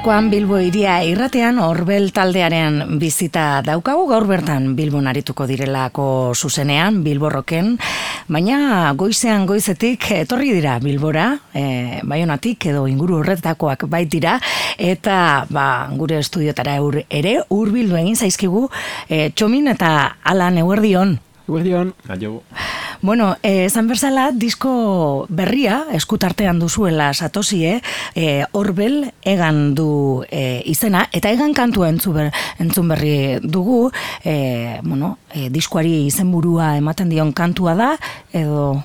Gaurkoan Bilbo iria irratean Orbel taldearen bizita daukagu gaur bertan Bilbon arituko direlako zuzenean Bilborroken, baina goizean goizetik etorri dira Bilbora, e, baionatik edo inguru horretakoak baitira eta ba, gure estudiotara ere hurbildu egin zaizkigu e, txomin eta ala neuerdion. Guardian. Bueno, eh, esan berzala, disko berria, eskutartean duzuela satosie, eh, Orbel egan du eh, izena, eta egan kantua entzu ber, entzun berri dugu, eh, bueno, eh, diskoari izenburua ematen dion kantua da, edo...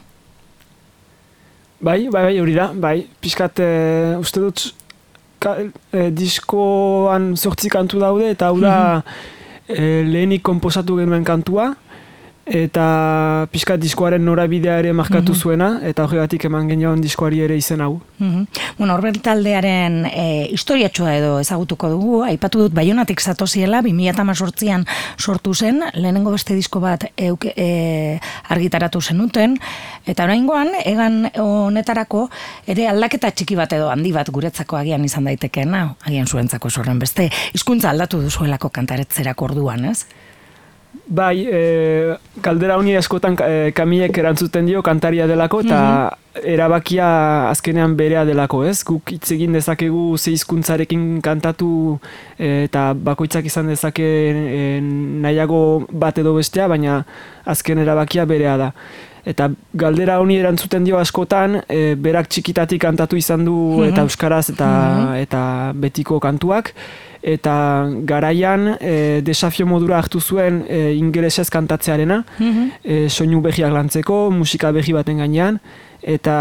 Bai, bai, bai, hori da, bai, pixkat, eh, uste dut, ka, eh, diskoan sortzi kantu daude, eta hau da, eh, lehenik komposatu genuen kantua, eta pixka diskoaren norabidea ere markatu mm zuena, eta horregatik eman genion diskoari ere izen hau. Mm Bueno, Orbel taldearen e, historiatxoa edo ezagutuko dugu, aipatu dut baionatik zatoziela, 2018an sortu zen, lehenengo beste disko bat euk, e, argitaratu zenuten, eta oraingoan egan honetarako ere aldaketa txiki bat edo handi bat guretzako agian izan daitekeena, agian zuentzako sorren beste, hizkuntza aldatu duzuelako kantaretzerako orduan, ez? Bai, e, kaldera honi askotan e, kamiek erantzuten dio kantaria delako eta mhm. erabakia azkenean berea delako, ez? Guk hitz egin dezakegu ze hizkuntzarekin kantatu e, eta bakoitzak izan dezake e, nahiago bat edo bestea, baina azken erabakia berea da. Eta galdera honi erantzuten dio askotan, e, berak txikitatik kantatu izan du mhm. eta euskaraz eta, mhm. eta betiko kantuak eta garaian e, desafio modura hartu zuen e, ingelesez kantatzearena, mm soinu behiak lantzeko, musika behi baten gainean, eta,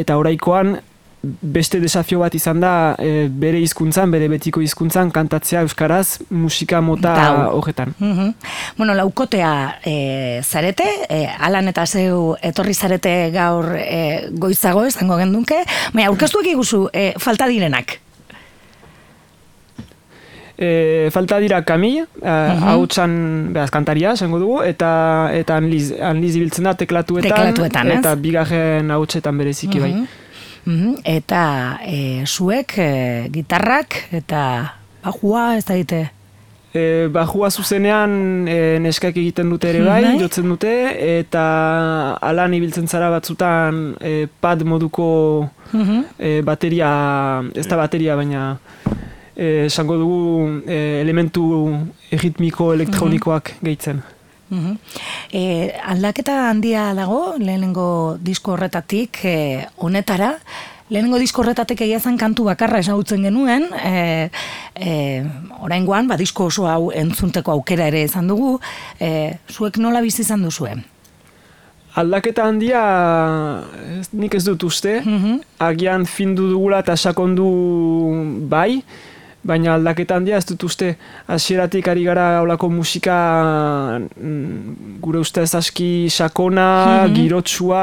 eta oraikoan beste desafio bat izan da e, bere hizkuntzan, bere betiko hizkuntzan kantatzea euskaraz musika mota horretan. Mm Bueno, laukotea e, zarete, e, alan eta zeu etorri zarete gaur e, goizago esango gendunke, baina aurkeztuak iguzu e, falta direnak. E, falta dira Kamil, hau txan behaz kantaria, zengo dugu, eta eta anliz, anliz ibiltzen da teklatuetan, teklatuetan eta bigarren hau txetan bereziki bai. Mhm. Eta e, zuek, e, gitarrak, eta bajua, ez da dite? E, bajua zuzenean e, neskak egiten dute ere bai, bai, jotzen dute, eta alan ibiltzen zara batzutan e, pad moduko e, bateria, ez da bateria, baina Eh, esango dugu e, elementu erritmiko elektronikoak mm gehitzen. Mm aldaketa handia dago, lehenengo disko horretatik e, honetara, lehenengo disko horretatik egia zen kantu bakarra esagutzen genuen, e, e, orain guan, ba, disko oso hau entzunteko aukera ere izan dugu, e, zuek nola bizi izan duzuen? Aldaketa handia nik ez dut uste, mm agian findu dugula eta sakondu bai, baina aldaketa handia ez dut uste hasieratik ari gara olako musika mm, gure uste ez aski sakona, mm girotsua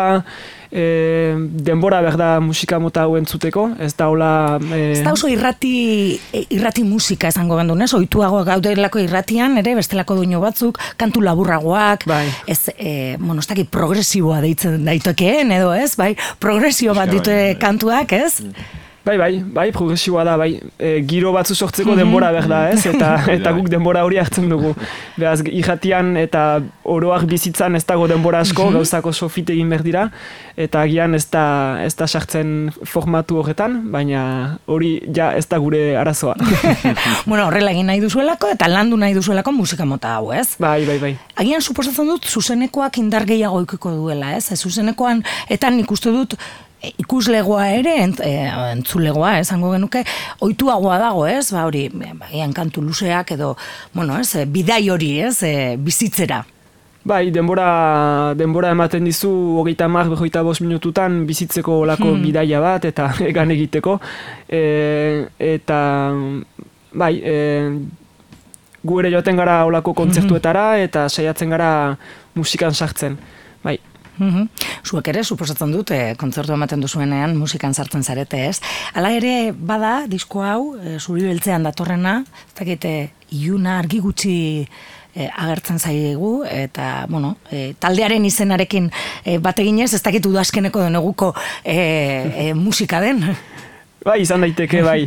e, denbora behar da musika mota hau entzuteko ez da hola e... ez da oso irrati, irrati musika esango gendu, ez? oituago gaudelako irratian ere bestelako duino batzuk kantu laburragoak bai. ez, e, bueno, ez progresiboa deitzen daitokeen edo ez, bai progresio bat ditu bai, bai. kantuak, ez? Bai, bai, bai, progresiboa da, bai, e, giro batzu sortzeko denbora behar da, ez? Eta, eta guk denbora hori hartzen dugu. Beraz, ihatian eta oroak bizitzan ez dago denbora asko, mhm. gauzako sofite egin behar dira, eta agian ez da, ez da sartzen formatu horretan, baina hori ja ez da gure arazoa. bueno, horrela egin nahi duzuelako, eta landu nahi duzuelako musika mota hau, ez? Bai, bai, bai. Agian, suposatzen dut, zuzenekoak indar gehiago ikiko duela, ez? Zuzenekoan, eta nik uste dut, ikuslegoa ere ent, e, entzulegoa esango genuke ohituagoa dago, ez? Ba hori, bagian kantu luzeak edo, bueno, ez, bidai hori, ez, bizitzera. Bai, denbora, denbora ematen dizu hogeita mar, behoita bost minututan bizitzeko olako hmm. bidaia bat eta egan egiteko. E, eta, bai, e, gu ere joaten gara olako kontzertuetara hmm. eta saiatzen gara musikan sartzen. Bai, Mm Zuek ere, suposatzen dut, e, kontzertu ematen duzuenean musikan sartzen zarete ez. Hala ere, bada, disko hau, e, zuri beltzean datorrena, ez dakite, iuna argi gutxi e, agertzen zaigu, eta, bueno, e, taldearen izenarekin e, bat eginez, ez dakit udazkeneko deneguko e, e, musika den. Bai, izan daiteke, bai.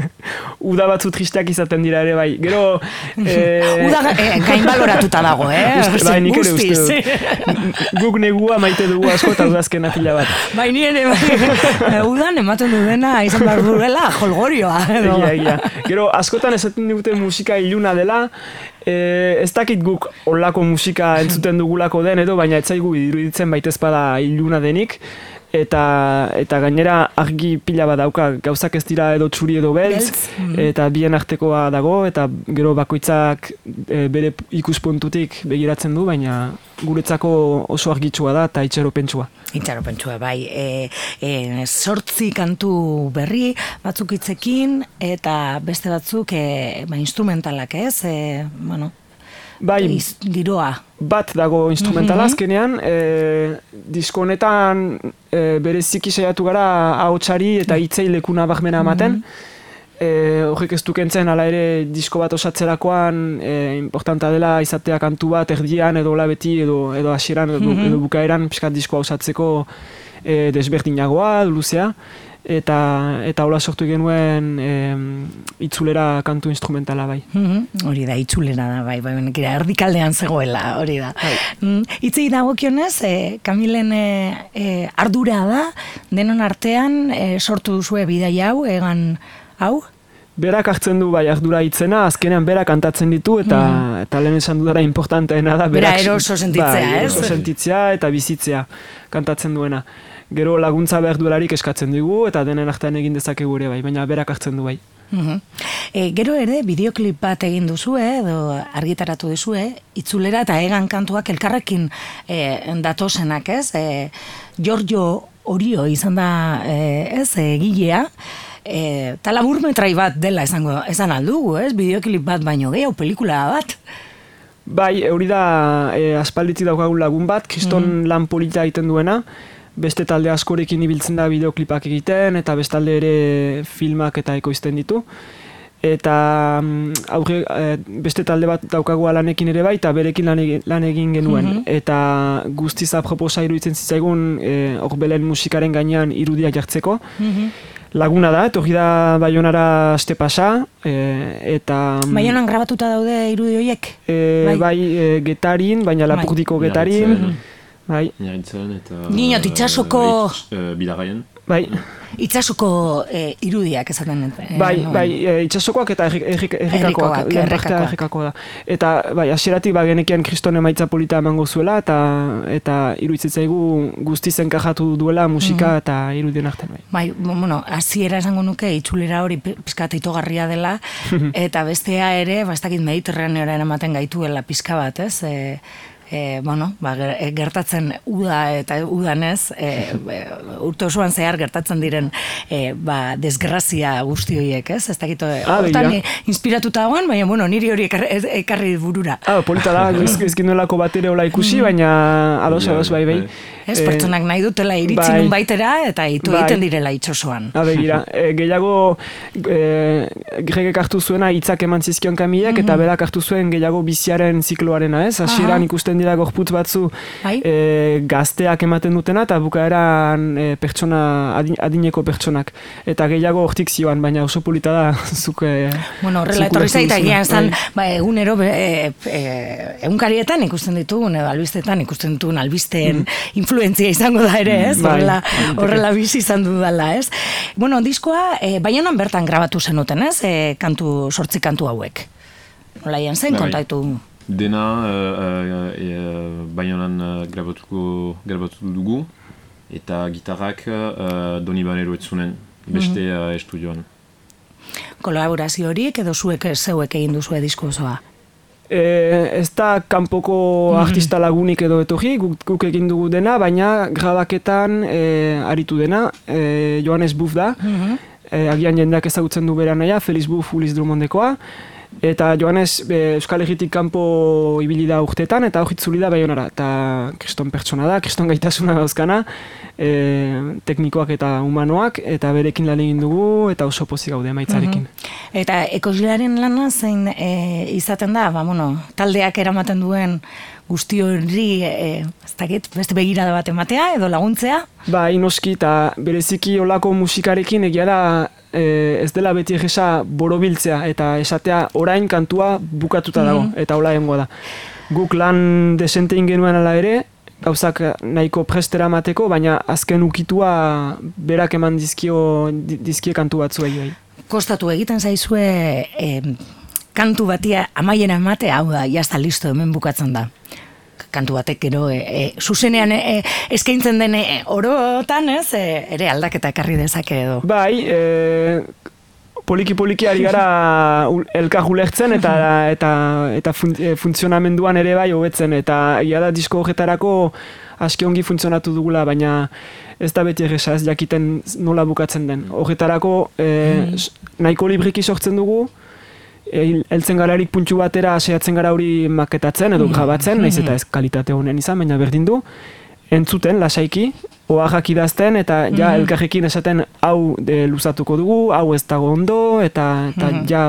Uda batzu tristeak izaten dira ere, bai. Gero... Eh... Uda eh, gain baloratuta dago, eh? Uste, bai, nik ere uste. Guk negua maite dugu asko eta udazken atila bat. Bai, ni ere, bai. Udan ematen du dena, izan behar durela, jolgorioa. Egia, egia. Gero, askotan esaten dute musika iluna dela, eh, ez dakit guk olako musika entzuten dugulako den edo, baina etzaigu iruditzen baitezpada iluna denik eta eta gainera argi pila bat dauka gauzak ez dira edo txuri edo beltz, mhm. eta bien artekoa dago eta gero bakoitzak e, bere ikuspuntutik begiratzen du baina guretzako oso argitsua da eta itxaropentsua. Itxaropentsua bai, e, e, sortzi kantu berri batzuk hitzekin eta beste batzuk e, ba, instrumentalak ez, e, bueno, bai, giroa. Bat dago instrumentala mm azkenean, e, disko honetan e, bere ziki saiatu gara ahotsari eta hitzei lekuna bahmena ematen. Mm. E, horrek ez dukentzen, ala ere disko bat osatzerakoan e, importanta dela izatea kantu bat erdian edo labeti edo, edo hasieran edo, mm edo bukaeran piskat diskoa osatzeko e, desberdinagoa, luzea eta eta hola sortu genuen e, itzulera kantu instrumentala bai. Mm Hori da itzulera da bai, bai nekira erdikaldean zegoela, hori da. Bai. Mm, Itzi dagokionez, e, Kamilen e, ardura da denon artean e, sortu duzue bidai hau egan hau? Berak hartzen du bai ardura hitzena, azkenean berak kantatzen ditu eta mm. eta lehen esan dudara importanteena da berak. Bera eroso sentitzea, bai, eroso sentitzea eta bizitzea kantatzen duena gero laguntza behar duelarik eskatzen dugu eta denen artean egin dezakegu ere bai, baina berak hartzen du bai. Mhm. E, gero ere, bideoklip bat egin duzue, edo argitaratu duzue, itzulera eta egan kantuak elkarrekin e, datosenak, ez? E, Giorgio Orio izan da, e, ez, egilea, e, talabur metrai bat dela esango, esan aldugu, ez? Bideoklip bat baino gehiago, pelikula bat. Bai, hori da, e, aspalditzi daukagun lagun bat, kiston mm lan polita egiten duena, beste talde askorekin ibiltzen da bideoklipak egiten eta bestalde ere filmak eta ekoizten ditu eta mm, aurre, eh, beste talde bat daukagu lanekin ere bai eta berekin lan egin, lan egin genuen mm -hmm. eta guztiz aproposa iruditzen zitzaigun e, belen musikaren gainean irudiak jartzeko mm laguna da, etorri da Baionara aste pasa e, eta mm, Baionan grabatuta daude irudi horiek? E, bai, bai e, getarin, baina bai. lapurdiko getarin Bai. Niaritzen eta... Nino, titxasoko... Uh, Bidarraien. Bai. Itxasoko eh, irudiak esaten dut. Eh, bai, no? bai, eh, itxasokoak eta errikakoak. Errikakoak, da. Eta, bai, asieratik ba, genekian kriston emaitza polita emango zuela, eta eta iruditzaigu guztizen kajatu duela musika mm. eta irudien artean. Bai, bai bueno, asiera esango nuke, itxulera hori pizkat itogarria dela, eta bestea ere, bastakit mediterraneoaren ematen gaituela pizka bat, ez? E, e, bueno, ba, eh, gertatzen uda eta udanez, e, urte osoan zehar gertatzen diren e, ba, desgrazia guzti horiek, ez? Ez dakit, ah, hortan inspiratuta dagoen, baina, bueno, niri hori ekarri burura. Ah, polita da, ezkin duelako bat ere hola ikusi, mm. baina ados, ados, bai, bai. Ez, pertsonak nahi dutela iritzi bai, baitera eta itu bai. egiten direla itxosoan. Ha, begira, e, gehiago e, gregek hartu zuena hitzak eman zizkion kamilek, eta mhm. berak hartu zuen gehiago biziaren zikloarena, ez? Hasieran ikusten dira gorputz batzu bai. e, gazteak ematen dutena, eta bukaeran e, pertsona, adineko pertsonak. Eta gehiago hortik zioan, baina oso polita da, zuk... E, bueno, horrela, etorri zaita, egian zan, bai. ba, egunero, e, e, egunkarietan ikusten ditugun, edo albistetan ikusten ditugun albisteen mm influentzia izango da ere, ez? Bai. Horrela, horrela bizi izan dudala, ez? Bueno, diskoa, e, baionan bertan grabatu zenuten, ez? E, kantu, sortzi kantu hauek. Nola zen, bai. Dena, uh, uh, baionan uh, grabatuko, grabatu dugu, eta gitarrak uh, doni banero etzunen, beste mm -hmm. uh, estudioan. Kolaborazio horiek edo zuek zeuek egin duzu disko osoa? E, ez da kanpoko mm artista lagunik edo etorri, guk, guk egin dugu dena, baina grabaketan e, aritu dena, e, Johannes Buff da, mm agian jendeak ezagutzen du bera naia, Feliz Buff Uliz Drummondekoa, eta Johannes e, Euskal Herritik kanpo ibili da urtetan, eta hori da baionara, eta kriston pertsona da, kriston gaitasuna dauzkana, e, teknikoak eta humanoak, eta berekin lan egin dugu, eta oso pozik gaude maitzarekin. Mhm. Eta ekosilaren lana zein e, izaten da, ba, bueno, taldeak eramaten duen guzti hori, e, ez dakit, beste begirada bat ematea edo laguntzea? Ba, inoski eta bereziki olako musikarekin egia da e, ez dela beti egesa borobiltzea eta esatea orain kantua bukatuta dago Mhm. eta hola egongo da. Guk lan desente genuen ala ere, gauzak nahiko prestera mateko, baina azken ukitua berak eman dizkio di- dizkie kantu batzuei bai. Kostatu egiten zaizue e, kantu batia amaiera emate, hau da, jazta listo, hemen bukatzen da. Kantu batek gero, e, e, zuzenean e, eskaintzen den e, orotan, ez, e, ere aldaketa ekarri dezake edo. Bai, e, poliki poliki ari gara elkar ulertzen eta eta eta fun, e, funtzionamenduan ere bai hobetzen eta egia da disko horretarako aski ongi funtzionatu dugula baina ez da beti erresa ez jakiten nola bukatzen den. Horretarako e, s- nahiko libriki sortzen dugu e, heltzen gararik puntxu batera saiatzen gara hori maketatzen edo grabatzen, naiz eta ez kalitate honen izan, baina berdin du entzuten lasaiki, oaxak idazten eta ja elkarrekin esaten hau de, luzatuko dugu, hau ez dago ondo eta, eta ja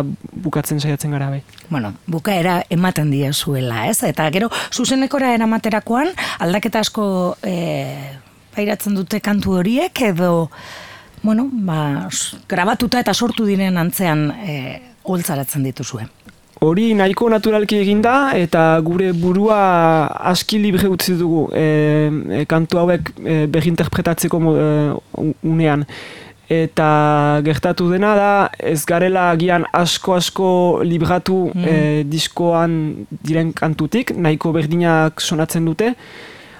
bukatzen saiatzen gara bai. Bueno, bukaera ematen diezuela, ez? Eta gero, zuzenekora eramaterakoan, aldaketa asko e, pairatzen dute kantu horiek, edo, bueno, ba, grabatuta eta sortu diren antzean e, holtzaratzen dituzue. Hori nahiko naturalki eginda eta gure burua aski libre utzi dugu e, e, kantu hauek e, berrinterpretatzeko mo- e, unean. Eta gertatu dena da ez garela agian asko-asko libratu e, diskoan diren kantutik, nahiko berdinak sonatzen dute,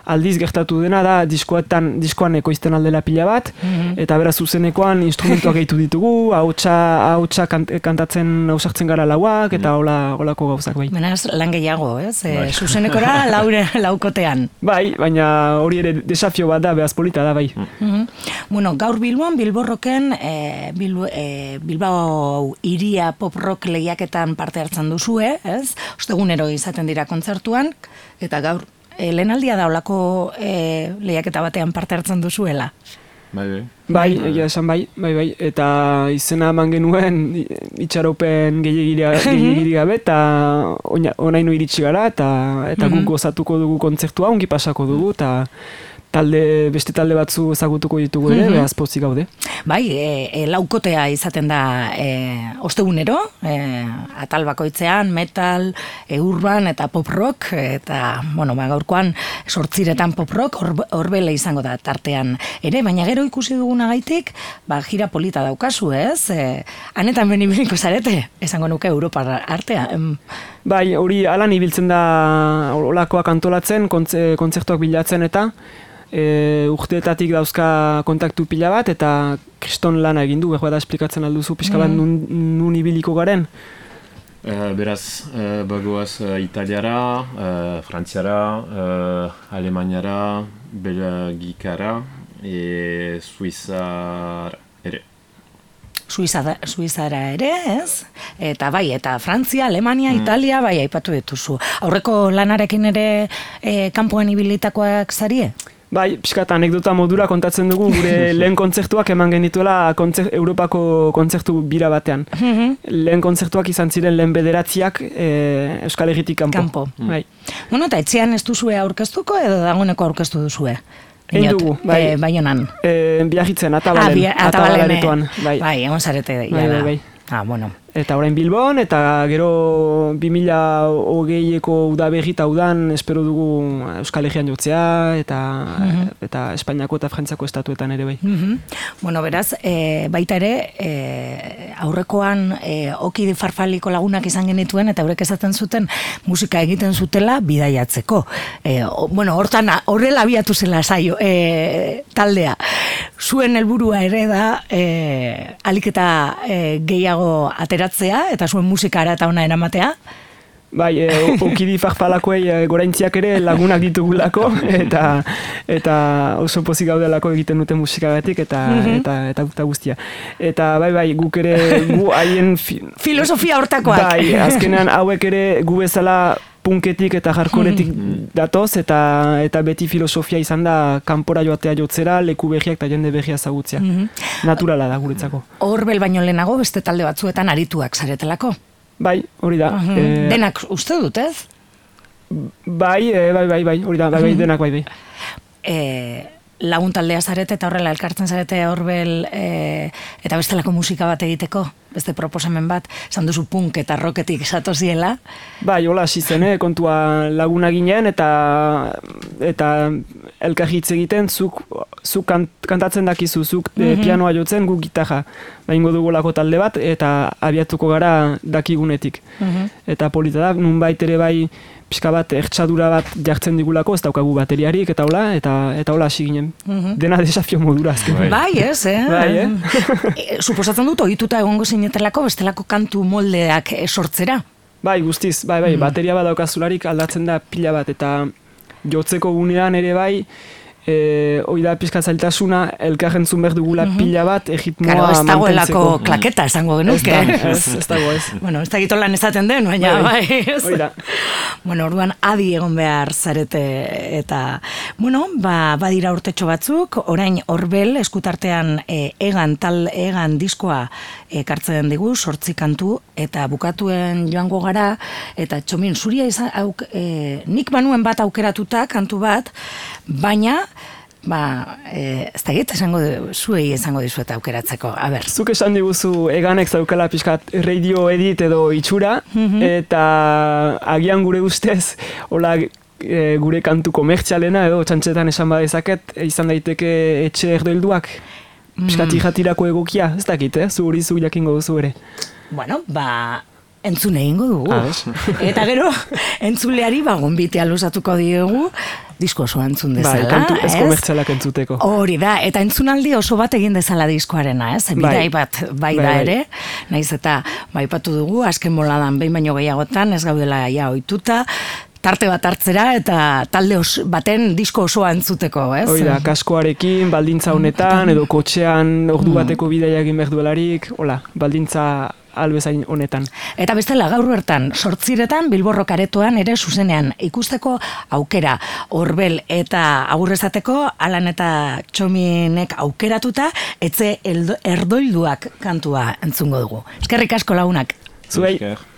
aldiz gertatu dena da diskoetan diskoan ekoizten aldela pila bat eta beraz zuzenekoan instrumentuak gehitu ditugu hautsa hautsa kant, kantatzen ausartzen gara lauak eta hola holako gauzak bai Benaz, lan gehiago, ez? E, Bai. zuzenekora laure, laukotean. bai baina hori ere desafio bat da beraz polita da bai Mhm. Bueno, gaur Bilboan, Bilborroken, e, Bilbo, e, Bilbao iria pop rock lehiaketan parte hartzen duzue, ez? Ostegunero izaten dira kontzertuan, eta gaur, e, lehenaldia da olako e, lehiaketa batean parte hartzen duzuela. Bai, bai. bai egia esan bai bai bai eta izena eman genuen itxaropen gehiagiri gabe eta onaino iritsi gara eta eta guk gozatuko dugu kontzertua ongi pasako dugu eta talde beste talde batzu ezagutuko ditugu ere beraz pozik gaude Bai, e, e, laukotea izaten da e, ostegunero, e, atal bakoitzean, metal, e, urban eta pop rock, eta, bueno, ba, gaurkoan sortziretan pop rock, hor- horbele izango da tartean ere, baina gero ikusi dugunagaitik, ba, gira polita daukazu, ez? E, hanetan benibiliko zarete, esango nuke Europa artea. Em, Bai, hori alan ibiltzen da olakoak antolatzen, kontze, kontzertuak bilatzen eta e, urteetatik dauzka kontaktu pila bat eta kriston lana egin du, behar da esplikatzen alduzu pixka bat nun, nun ibiliko garen. Eh, beraz, uh, bagoaz uh, italiara, uh, frantziara, uh, alemaniara, belgikara, e suizara ere. Suiza da- Suizara ere, ez? Eta bai, eta Frantzia, Alemania, Italia, bai, aipatu dituzu. Aurreko lanarekin ere e, kanpoan ibilitakoak zarie? Bai, pixka anekdota modura kontatzen dugu gure lehen kontzertuak eman genituela kontzer, Europako kontzertu bira batean. lehen kontzertuak izan ziren lehen bederatziak e, Euskal Herritik kanpo. Kanpo. Bai. Bueno, eta etxean ez duzue aurkeztuko edo dagoeneko aurkeztu duzue? Egin dugu, bai. E, baionan. E, biarritzen, atabalen, bi- atabalen, atabalaretoan, eh, bai. Bai, egon zarete. Bai, bai, bai. Ah, bueno. Eta orain Bilbon, eta gero 2008eko udaberri eta udan espero dugu Euskal Herrian jotzea, eta, eta Espainiako eta Frantziako estatuetan ere bai. Mhm. Bueno, beraz, e, baita ere, e, aurrekoan e, oki farfaliko lagunak izan genituen, eta horrek esaten zuten musika egiten zutela bidaiatzeko. E, o- bueno, hortan horrela abiatu zela saio, e, taldea. Zuen helburua ere da e, aliketa e, gehiago ateratzea, eta zuen musikara eta ona eramatea. Bai, e, okidi farfalakoei e, goraintziak ere lagunak ditugulako, eta eta oso pozik gaudelako egiten dute musikagatik, eta, eta, eta, eta guztia. Eta bai, bai, guk ere, gu haien... fi- Filosofia hortakoak. Bai, azkenean hauek ere gu bezala punketik eta jarkoretik datoz eta eta beti filosofia izan da kanpora joatea jotzera, leku berriak eta jende berria zagutzea. Naturala da guretzako. Horbel baino lehenago beste talde batzuetan arituak zaretelako. Bai, hori da. Eh, Denak uste dut, ez? Bai, e, bai, bai, bai, hori da, bai, bai, denak bai, bai. E, lagun taldea zarete eta horrela elkartzen zarete horbel e, eta bestelako musika bat egiteko, beste proposamen bat, esan duzu punk eta rocketik zatoziela. Bai, hola, hasi zen, eh, kontua laguna ginen eta eta elkar hitz egiten, zuk, zuk kant, kantatzen dakizu, zuk eh, Mhm. pianoa jotzen, guk gitarra. Baingo dugulako talde bat eta abiatuko gara dakigunetik. Eta polita da, nunbait ere bai pixka bat ertsadura bat jartzen digulako, ez daukagu bateriarik eta hola, eta eta hola hasi ginen. Dena desafio modura azken. Bai. Ez, eh? Bai, eh? E, suposatzen dut, ohituta egongo zinetelako bestelako kantu moldeak eh, sortzera. Bai, guztiz, bai, bai, bateria bat daukazularik aldatzen da pila bat, eta jotzeko gunean ere bai, e, hoi da pixka zailtasuna, elkarren behar dugula pila bat, egitmoa Karo, ez dagoelako mantentzeko. klaketa esango genuke. ez, ez dago ez. Bueno, ez dakit lan esaten den, baina Bai, bai. ez? Bueno, orduan adi egon behar zarete eta bueno, ba, badira urtetxo batzuk, orain horbel eskutartean e, egan tal egan diskoa ekartzen digu, sortzi kantu eta bukatuen joango gara eta txomin zuria izan auk, e, nik banuen bat aukeratuta kantu bat, baina ba, e, ez da esango du- zuei esango dizuet aukeratzeko. A ber, Zuk esan diguzu eganek zaukala pixkat radio edit edo itxura, eta agian gure ustez, hola e, gure kantu komertzialena edo txantxetan esan badezaket, izan daiteke etxe erdoilduak, pixkat ijatirako egokia, ez dakit, eh? zu hori zu jakingo duzu ere. Bueno, ba, entzun egingo dugu. Ah? Eta gero, entzuleari ba, gonbitea luzatuko diegu, disko osoa entzun Bai, dezala. kantu ez ez? komertzialak entzuteko. Hori da, eta entzunaldi oso bat egin dezala diskoarena, ez? Bai. Bidai bat bai, Bai, da bai. ere, naiz eta baipatu dugu, azken boladan behin baino gehiagotan, ez gaudela ja ohituta, tarte bat hartzera eta talde os, baten disko osoa entzuteko, ez? Hoi da, kaskoarekin, baldintza honetan, edo kotxean ordu bateko bidaia egin behar duelarik, hola, baldintza albezain honetan. Eta bestela gaur bertan, sortziretan Bilborro karetoan ere zuzenean ikusteko aukera horbel eta agurrezateko alan eta txominek aukeratuta etze eldo- erdoilduak kantua entzungo dugu. Eskerrik asko lagunak. Zuei. Esker.